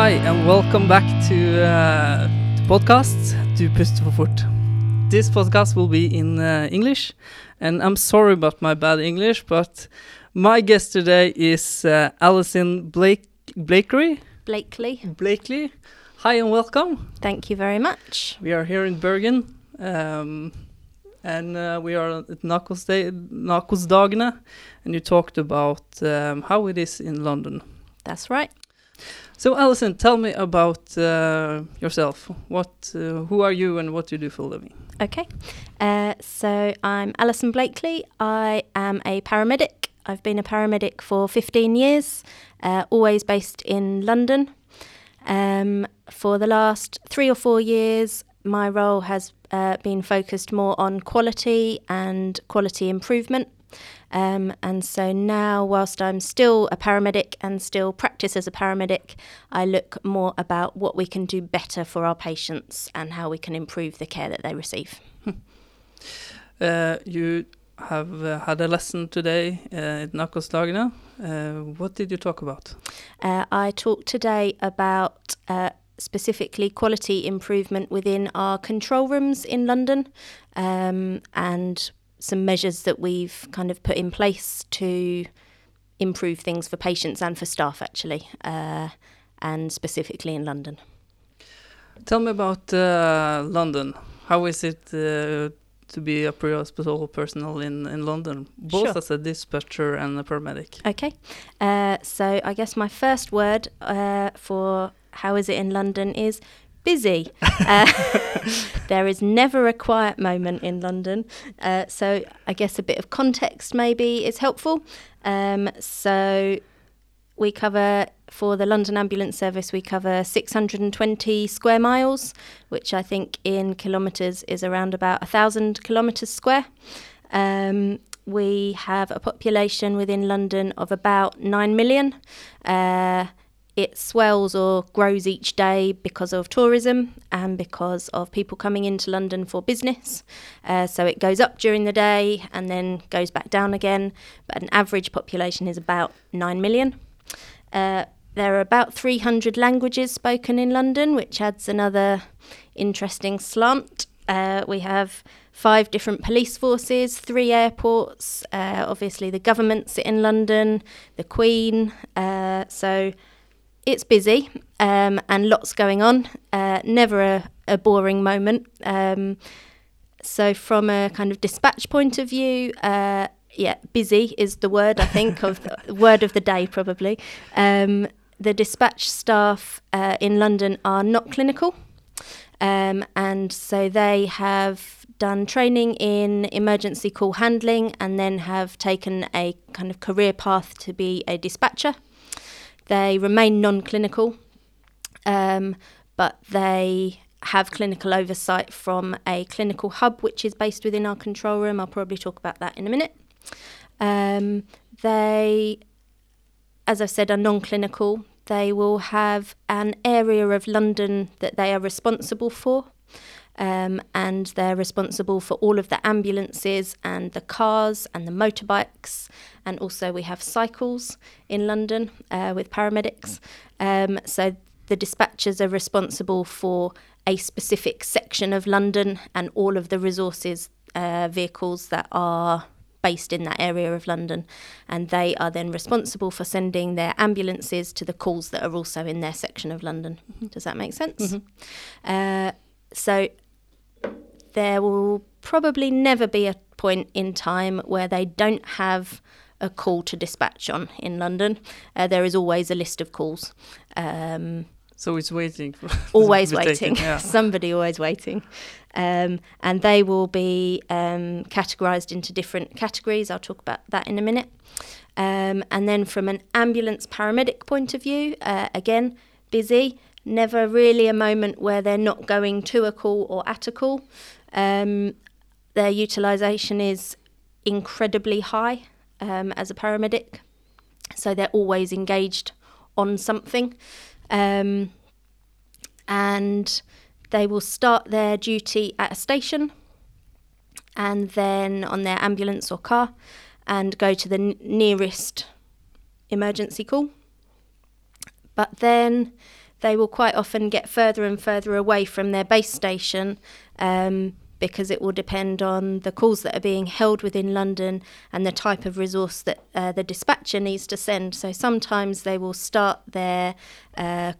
Hi, and welcome back to uh, the podcast Du puster for fort. This podcast will be in uh, English, and I'm sorry about my bad English, but my guest today is uh, Alison Blake Blakery. Blakely. Blakely. Hi and welcome. Thank you very much. We are here in Bergen, um, and uh, we are at Nakosdagene, and you talked about um, how it is in London. That's right. So, Alison, tell me about uh, yourself. What, uh, who are you, and what do you do for a living? Okay. Uh, so, I'm Alison Blakely. I am a paramedic. I've been a paramedic for 15 years, uh, always based in London. Um, for the last three or four years, my role has uh, been focused more on quality and quality improvement. Um, and so now, whilst I'm still a paramedic and still practice as a paramedic, I look more about what we can do better for our patients and how we can improve the care that they receive. uh, you have uh, had a lesson today uh, at Nakosdagene. Uh, what did you talk about? Uh, I talked today about uh, specifically quality improvement within our control rooms in London um, and some measures that we've kind of put in place to improve things for patients and for staff, actually, uh, and specifically in London. Tell me about uh, London. How is it uh, to be a pre-hospital personnel in, in London, both Sure. as a dispatcher and a paramedic? Okay, uh, so I guess my first word uh, for how is it in London is busy. Uh, there is never a quiet moment in London. Uh, so I guess a bit of context maybe is helpful. Um, so we cover, for the London Ambulance Service, we cover 620 square miles, which I think in kilometres is around about 1,000 kilometres square. Um, we have a population within London of about 9 million. Uh, it swells or grows each day because of tourism and because of people coming into London for business. Uh, so it goes up during the day and then goes back down again. But an average population is about 9 million. Uh, there are about 300 languages spoken in London, which adds another interesting slant. Uh, we have five different police forces, three airports. Uh, obviously, the government sit in London, the Queen. Uh, so it's busy um, and lots going on. Uh, never a, a boring moment. Um, so, from a kind of dispatch point of view, uh, yeah, busy is the word I think of the word of the day probably. Um, the dispatch staff uh, in London are not clinical, um, and so they have done training in emergency call handling and then have taken a kind of career path to be a dispatcher. They remain non clinical, um, but they have clinical oversight from a clinical hub which is based within our control room. I'll probably talk about that in a minute. Um, they, as I've said, are non clinical. They will have an area of London that they are responsible for. Um, and they're responsible for all of the ambulances and the cars and the motorbikes. And also, we have cycles in London uh, with paramedics. Um, so, the dispatchers are responsible for a specific section of London and all of the resources uh, vehicles that are based in that area of London. And they are then responsible for sending their ambulances to the calls that are also in their section of London. Does that make sense? Uh, so, there will probably never be a point in time where they don't have a call to dispatch on in London. Uh, there is always a list of calls. Um, So it's waiting. Always be taken, waiting. yeah. Somebody always waiting. Um, and they will be um, categorised into different categories. I'll talk about that in a minute. Um, and then from an ambulance paramedic point of view, uh, again, busy. Never really a moment where they're not going to a call or at a call. Um, their utilisation is incredibly high um, as a paramedic. So they're always engaged on something. Um, and they will start their duty at a station and then on their ambulance or car and go to the n- nearest emergency call. But then they will quite often get further and further away from their base station um, because it will depend on the calls that are being held within London and the type of resource that uh, the dispatcher needs to send. So sometimes they will start their uh,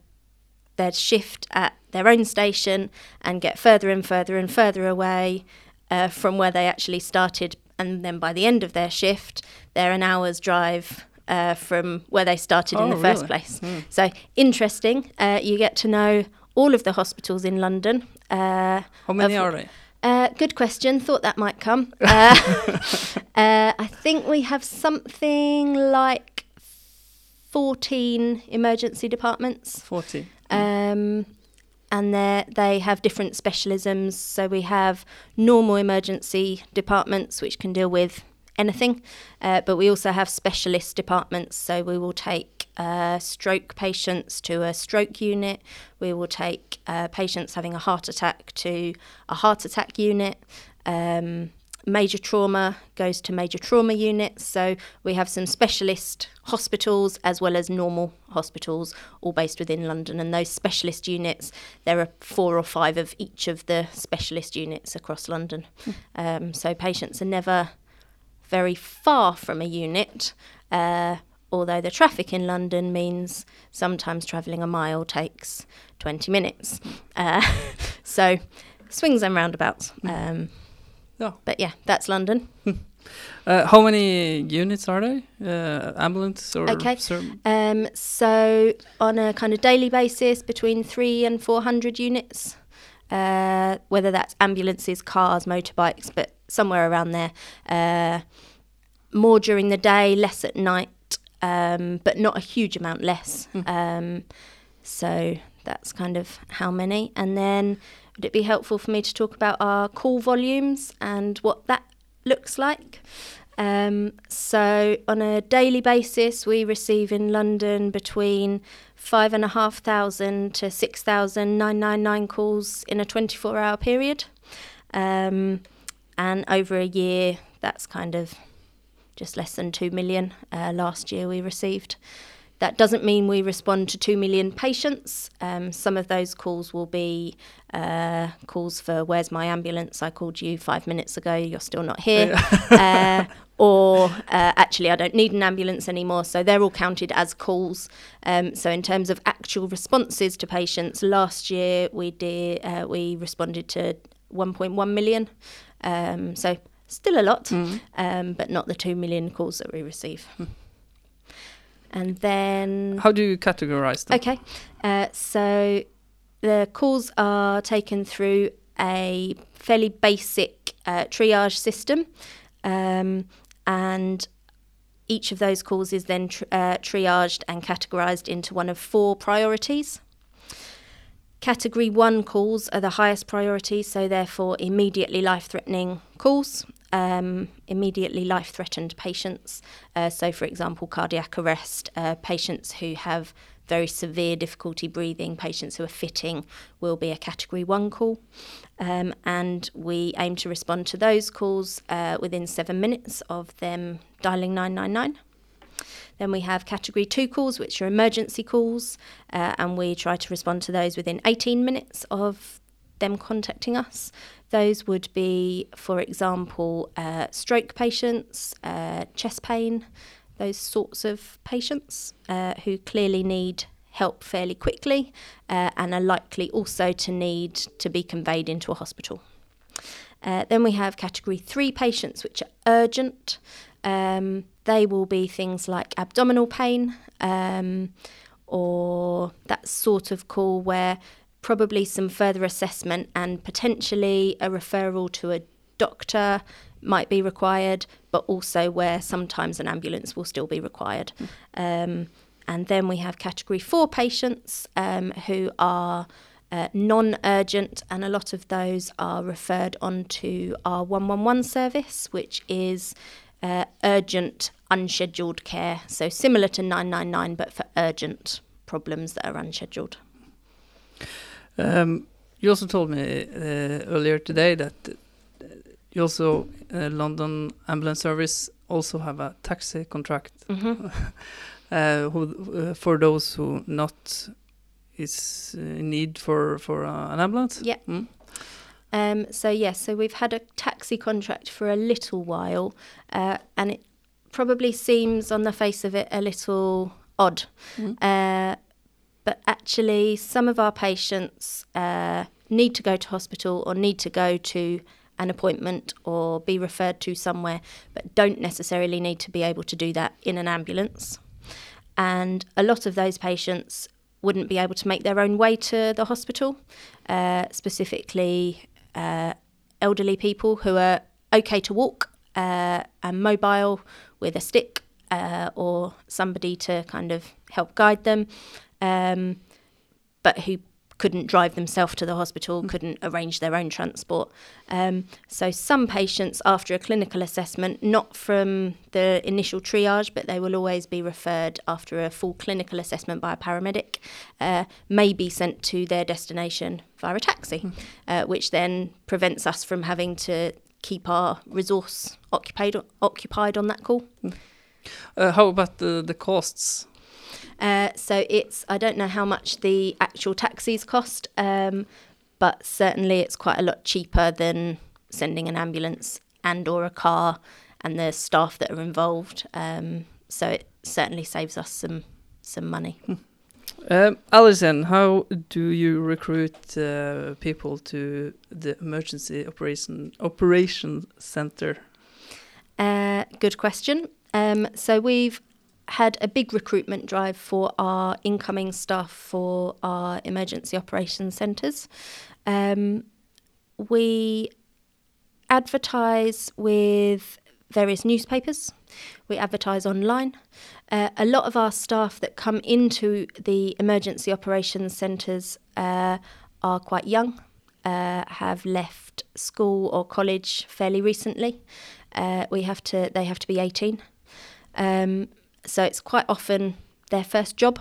their shift at their own station and get further and further and further away uh, from where they actually started. And then by the end of their shift, they're an hour's drive uh, from where they started Oh, in the first place. Mm. So interesting. Uh, you get to know all of the hospitals in London. Uh, How many Of- are they? uh, good question. Thought that might come. Uh, uh, I think we have something like 14 emergency departments. 40. Um, and they they have different specialisms. So we have normal emergency departments, which can deal with anything, uh, but we also have specialist departments. So we will take uh, stroke patients to a stroke unit. We will take uh, patients having a heart attack to a heart attack unit. Um, major trauma goes to major trauma units. So we have some specialist hospitals as well as normal hospitals, all based within London. And those specialist units, there are four or five of each of the specialist units across London. Um, so patients are never very far from a unit. Uh, Although the traffic in London means sometimes travelling a mile takes 20 minutes. Uh, so swings and roundabouts. Um, Yeah. but yeah, that's London. Uh, how many units are they? Uh, ambulance or Okay. Um, so on a kind of daily basis, between three and four hundred units, uh, whether that's ambulances, cars, motorbikes, but somewhere around there. Uh, more during the day, less at night, um, but not a huge amount less. Um, so that's kind of how many. And then would it be helpful for me to talk about our call volumes and what that looks like? Um, so on a daily basis, we receive in London between five and a half thousand to six thousand nine nine nine calls in a twenty-four hour period, um, and over a year, that's kind of just less than two million. Uh, last year, we received. That doesn't mean we respond to 2 million patients. Um, some of those calls will be uh, calls for Where's my ambulance? I called you five minutes ago, you're still not here. uh, or uh, actually, I don't need an ambulance anymore. So they're all counted as calls. Um, so, in terms of actual responses to patients, last year we, did, uh, we responded to 1.1 million. Um, so, still a lot, um, but not the 2 million calls that we receive. And then. How do you categorize them? Okay, uh, so the calls are taken through a fairly basic uh, triage system, um, and each of those calls is then tr- uh, triaged and categorised into one of four priorities. Category one calls are the highest priority, so therefore immediately life threatening calls, um, immediately life threatened patients. Uh, so, for example, cardiac arrest, uh, patients who have very severe difficulty breathing, patients who are fitting will be a category one call. Um, and we aim to respond to those calls uh, within seven minutes of them dialing 999. Then we have category two calls, which are emergency calls, uh, and we try to respond to those within 18 minutes of them contacting us. Those would be, for example, uh, stroke patients, uh, chest pain, those sorts of patients uh, who clearly need help fairly quickly uh, and are likely also to need to be conveyed into a hospital. Uh, then we have category three patients, which are urgent. Um, they will be things like abdominal pain um, or that sort of call where probably some further assessment and potentially a referral to a doctor might be required, but also where sometimes an ambulance will still be required. Um, and then we have category four patients um, who are uh, non urgent, and a lot of those are referred onto our 111 service, which is uh, urgent, unscheduled care. So similar to 999, but for urgent problems that are unscheduled. Um, you also told me uh, earlier today that uh, you also uh, London Ambulance Service also have a taxi contract hmm uh, who, for those who not is in need for for an ambulance. Yeah. Mm. Um, so yes, so we've had a taxi contract for a little while, uh, and it probably seems on the face of it a little odd. Mm. Uh, but actually, some of our patients uh, need to go to hospital or need to go to an appointment or be referred to somewhere, but don't necessarily need to be able to do that in an ambulance. And a lot of those patients wouldn't be able to make their own way to the hospital, uh, specifically uh, elderly people who are okay to walk uh, and mobile with a stick uh, or somebody to kind of help guide them, um, but who couldn't drive themselves to the hospital, couldn't arrange their own transport. Um, so some patients, after a clinical assessment, not from the initial triage, but they will always be referred after a full clinical assessment by a paramedic, uh, may be sent to their destination via a taxi, uh, which then prevents us from having to keep our resource occupied occupied on that call. Uh, how about the the costs? Uh, so it's I don't know how much the actual taxis cost, um, but certainly it's quite a lot cheaper than sending an ambulance and or a car and the staff that are involved. Um, so it certainly saves us some some money. Um, Alison, how do you recruit uh, people to the emergency operation operation center? Uh, good question. Um, so we've had a big recruitment drive for our incoming staff for our emergency operations centres. Um, we advertise with various newspapers. We advertise online. Uh, a lot of our staff that come into the emergency operations centres uh, are quite young, uh, have left school or college fairly recently. Uh, we have to; they have to be eighteen. Um, so it's quite often their first job,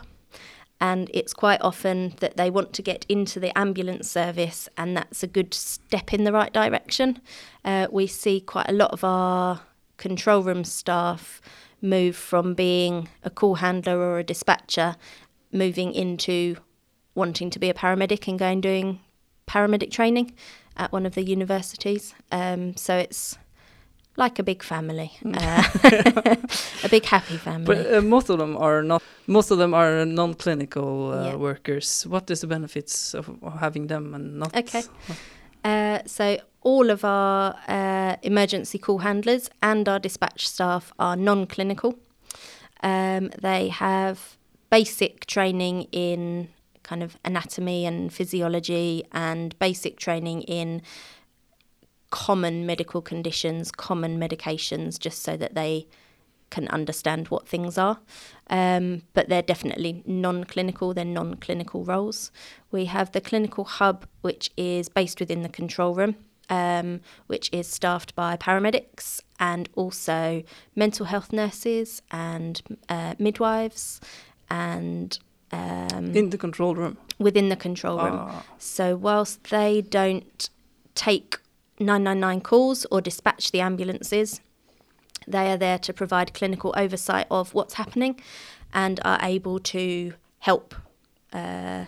and it's quite often that they want to get into the ambulance service, and that's a good step in the right direction. Uh, we see quite a lot of our control room staff move from being a call handler or a dispatcher, moving into wanting to be a paramedic and going doing paramedic training at one of the universities. Um, so it's like a big family, uh, a big happy family. But uh, most of them are not. Most of them are non-clinical uh, Yeah. workers. What is the benefits of having them and not? Okay. Uh, so all of our uh, emergency call handlers and our dispatch staff are non-clinical. Um, they have basic training in kind of anatomy and physiology, and basic training in common medical conditions, common medications, just so that they can understand what things are. Um, but they're definitely non clinical, they're non clinical roles. We have the clinical hub, which is based within the control room, um, which is staffed by paramedics and also mental health nurses and uh, midwives and um, In the control room. within the control room. Ah, So whilst they don't take 999 calls or dispatch the ambulances, they are there to provide clinical oversight of what's happening and are able to help uh,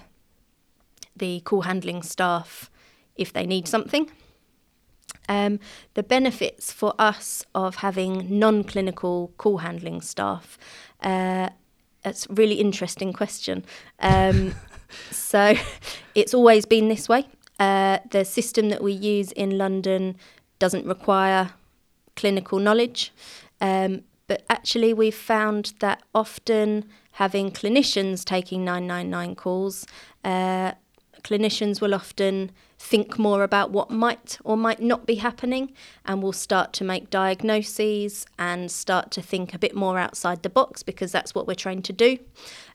the call handling staff if they need something. Um, the benefits for us of having non clinical call handling staff. Uh, that's a really interesting question. Um, so it's always been this way. Uh, the system that we use in London doesn't require clinical knowledge. Um, but actually, we've found that often having clinicians taking 999 calls, uh, clinicians will often think more about what might or might not be happening and will start to make diagnoses and start to think a bit more outside the box because that's what we're trained to do.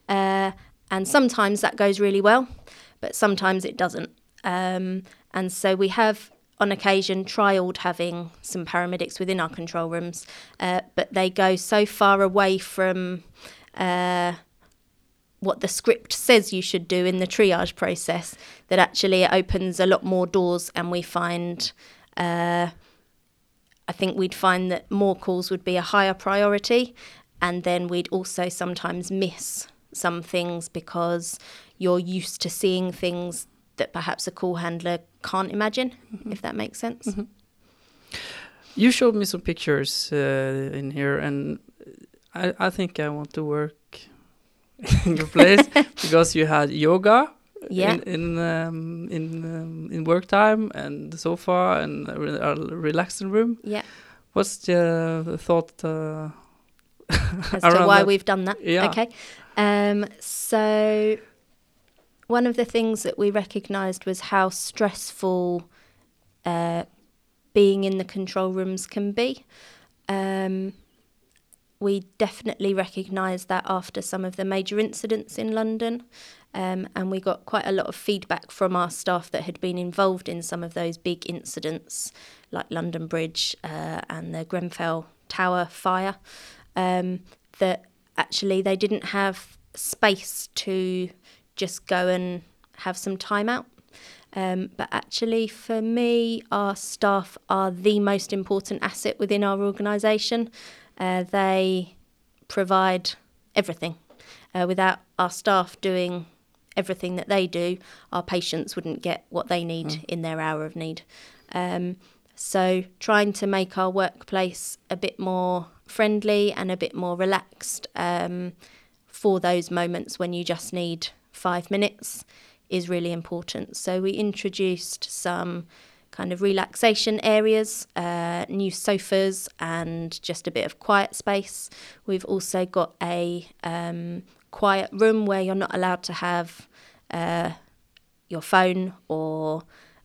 Uh, and sometimes that goes really well, but sometimes it doesn't. Um, and so we have on occasion trialled having some paramedics within our control rooms, uh, but they go so far away from uh, what the script says you should do in the triage process that actually it opens a lot more doors, and we find. Uh, I think we'd find that more calls would be a higher priority, and then we'd also sometimes miss some things because you're used to seeing things that perhaps a call handler can't imagine, Mm-hmm. if that makes sense. You showed me some pictures uh, in here, and I, I think I want to work in your place because you had yoga Yeah. in in um, in um, in work time and the sofa and a, re- relaxing room. Yeah. What's the thought? Uh, as to why that? we've done that. Yeah. Okay. Um, so, one of the things that we recognised was how stressful uh, being in the control rooms can be. Um, we definitely recognised that after some of the major incidents in London, um, and we got quite a lot of feedback from our staff that had been involved in some of those big incidents, like London Bridge uh, and the Grenfell Tower fire um, that actually they didn't have space to just go and have some time out. Um, but actually, for me, our staff are the most important asset within our organisation. Uh, they provide everything. Uh, without our staff doing everything that they do, our patients wouldn't get what they need in their hour of need. Um, so, trying to make our workplace a bit more friendly and a bit more relaxed um, for those moments when you just need five minutes is really important. So, we introduced some kind of relaxation areas, uh, new sofas, and just a bit of quiet space. We've also got a um, quiet room where you're not allowed to have uh, your phone or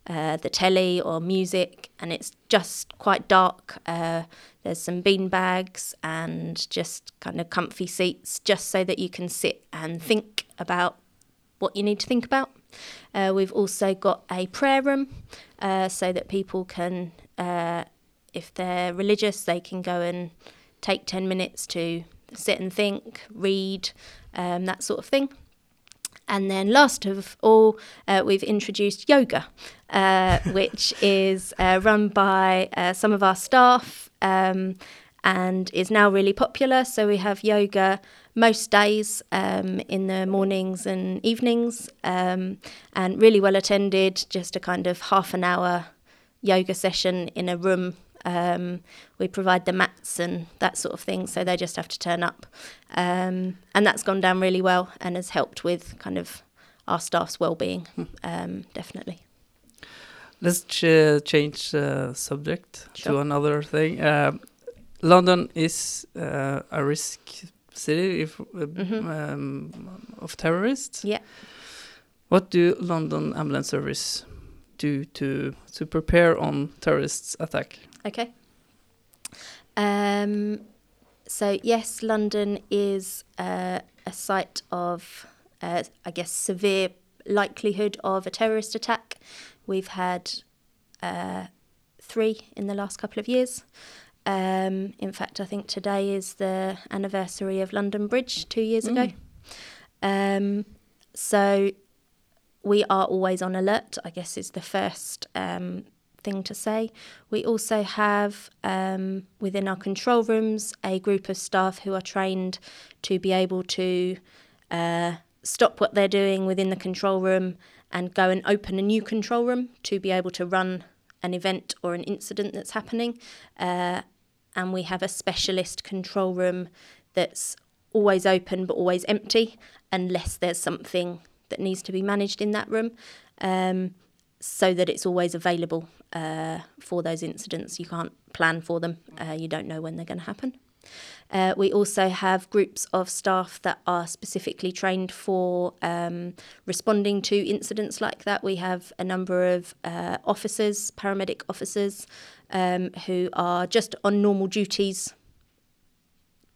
uh, the telly or music, and it's just quite dark. Uh, there's some bean bags and just kind of comfy seats, just so that you can sit and think about what you need to think about. Uh, we've also got a prayer room uh, so that people can, uh, if they're religious, they can go and take 10 minutes to sit and think, read, um, that sort of thing. And then, last of all, uh, we've introduced yoga, uh, which is uh, run by some of our staff um, and is now really popular. So, we have yoga most days um, in the mornings and evenings, um, and really well attended, just a kind of half an hour yoga session in a room. Um, we provide the mats and that sort of thing, so they just have to turn up. Um, and that's gone down really well and has helped with kind of our staff's well-being, um, definitely. Let's ch- change the subject to another thing. Uh, London is uh, a risk city if, uh, Mhm. um, of terrorists. Yeah. What do London Ambulance Service do to to prepare on terrorists attack? Okay. Um, so yes, London is uh, a site of, uh, I guess, severe likelihood of a terrorist attack. We've had uh, three in the last couple of years. Um, in fact, I think today is the anniversary of London Bridge two years ago. Um, so we are always on alert, I guess is the first um, thing to say. We also have um, within our control rooms a group of staff who are trained to be able to uh, stop what they're doing within the control room and go and open a new control room to be able to run an event or an incident that's happening. Uh, and we have a specialist control room that's always open but always empty unless there's something that needs to be managed in that room um, so that it's always available uh, for those incidents. You can't plan for them, uh, you don't know when they're going to happen. Uh, we also have groups of staff that are specifically trained for um, responding to incidents like that. We have a number of uh, officers, paramedic officers, um, who are just on normal duties,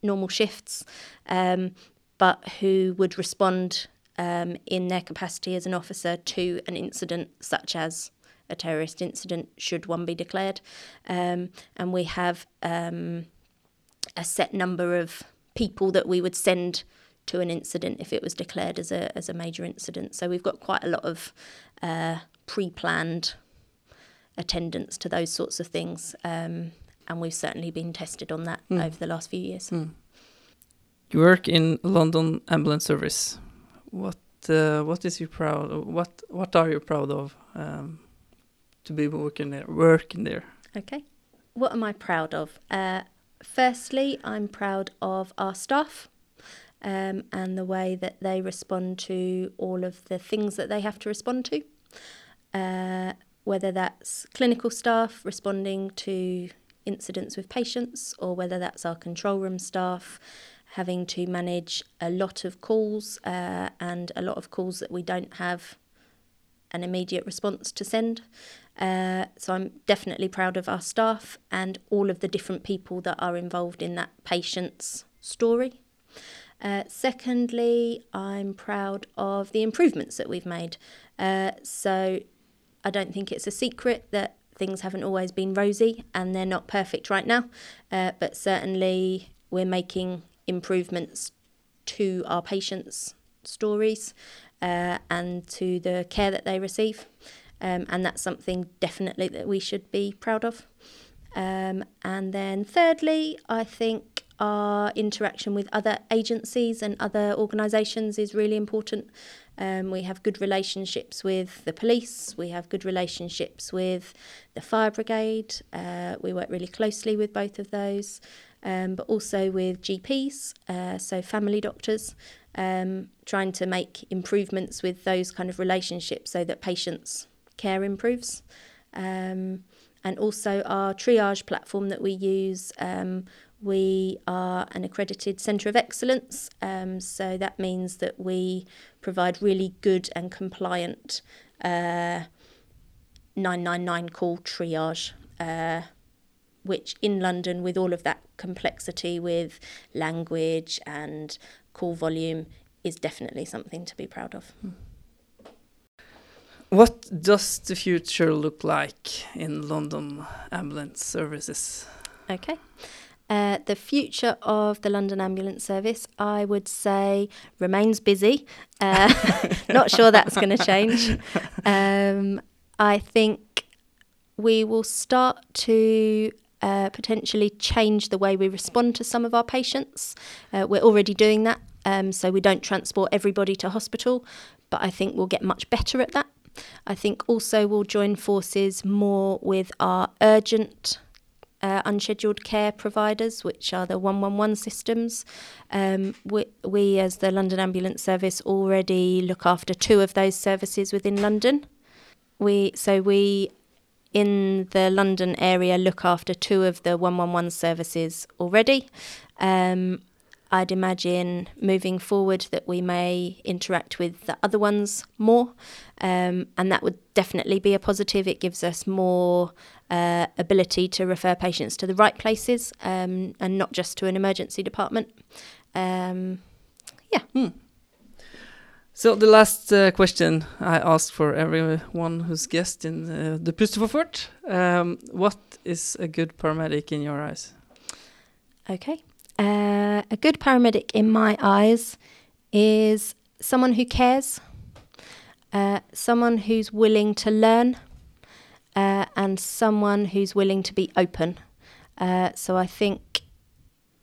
normal shifts, um, but who would respond um, in their capacity as an officer to an incident such as a terrorist incident, should one be declared. Um, and we have um, a set number of people that we would send to an incident if it was declared as a as a major incident. So we've got quite a lot of uh, pre-planned attendance to those sorts of things, um, and we've certainly been tested on that over the last few years. You work in London Ambulance Service. What uh, what is you proud? Of? What what are you proud of um, to be working there? Working there. Okay. What am I proud of? Uh, firstly, I'm proud of our staff. Um, and the way that they respond to all of the things that they have to respond to. Uh, whether that's clinical staff responding to incidents with patients, or whether that's our control room staff having to manage a lot of calls uh, and a lot of calls that we don't have an immediate response to send. Uh, so I'm definitely proud of our staff and all of the different people that are involved in that patient's story. Uh, secondly, I'm proud of the improvements that we've made. Uh, so I don't think it's a secret that things haven't always been rosy and they're not perfect right now, uh, but certainly we're making improvements to our patients' stories uh, and to the care that they receive. Um, and that's something definitely that we should be proud of. Um, and then, thirdly, I think our interaction with other agencies and other organisations is really important. Um, we have good relationships with the police, we have good relationships with the fire brigade, uh, we work really closely with both of those, um, but also with GPs, uh, so family doctors, um, trying to make improvements with those kind of relationships so that patients' care improves. Um, and also our triage platform that we use um, we are an accredited centre of excellence, um, so that means that we provide really good and compliant uh, 999 call triage, uh, which in London, with all of that complexity with language and call volume, is definitely something to be proud of. What does the future look like in London ambulance services? Okay. Uh, the future of the London Ambulance Service, I would say, remains busy. Uh, not sure that's going to change. Um, I think we will start to uh, potentially change the way we respond to some of our patients. Uh, we're already doing that, um, so we don't transport everybody to hospital, but I think we'll get much better at that. I think also we'll join forces more with our urgent uh, unscheduled care providers, which are the 111 systems. Um, we, we, as the London Ambulance Service, already look after two of those services within London. We so we in the London area look after two of the 111 services already. Um, I'd imagine moving forward that we may interact with the other ones more, um, and that would definitely be a positive. It gives us more uh, ability to refer patients to the right places um, and not just to an emergency department. Um, yeah. Hmm. So the last uh, question I asked for everyone who's guest in uh, the Puste for Fort. Um, what is a good paramedic in your eyes? Okay. Uh, a good paramedic in my eyes is someone who cares, uh, someone who's willing to learn, uh, and someone who's willing to be open. Uh, so I think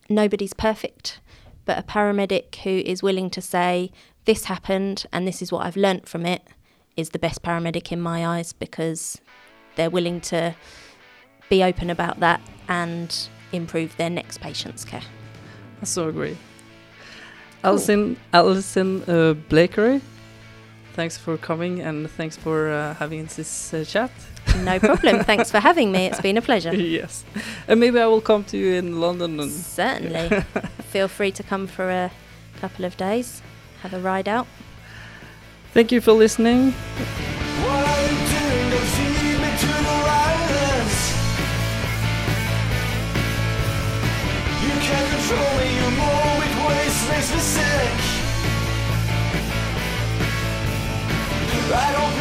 nobody's perfect, but a paramedic who is willing to say, This happened and this is what I've learnt from it, is the best paramedic in my eyes because they're willing to be open about that and improve their next patient's care. I so agree. Alison, Alison uh, Blakery, thanks for coming and thanks for uh, having this uh, chat. No problem. Thanks for having me. It's been a pleasure. yes. And maybe I will come to you in London. And Certainly. Feel free to come for a couple of days, have a ride out. Thank you for listening. me sick. I don't.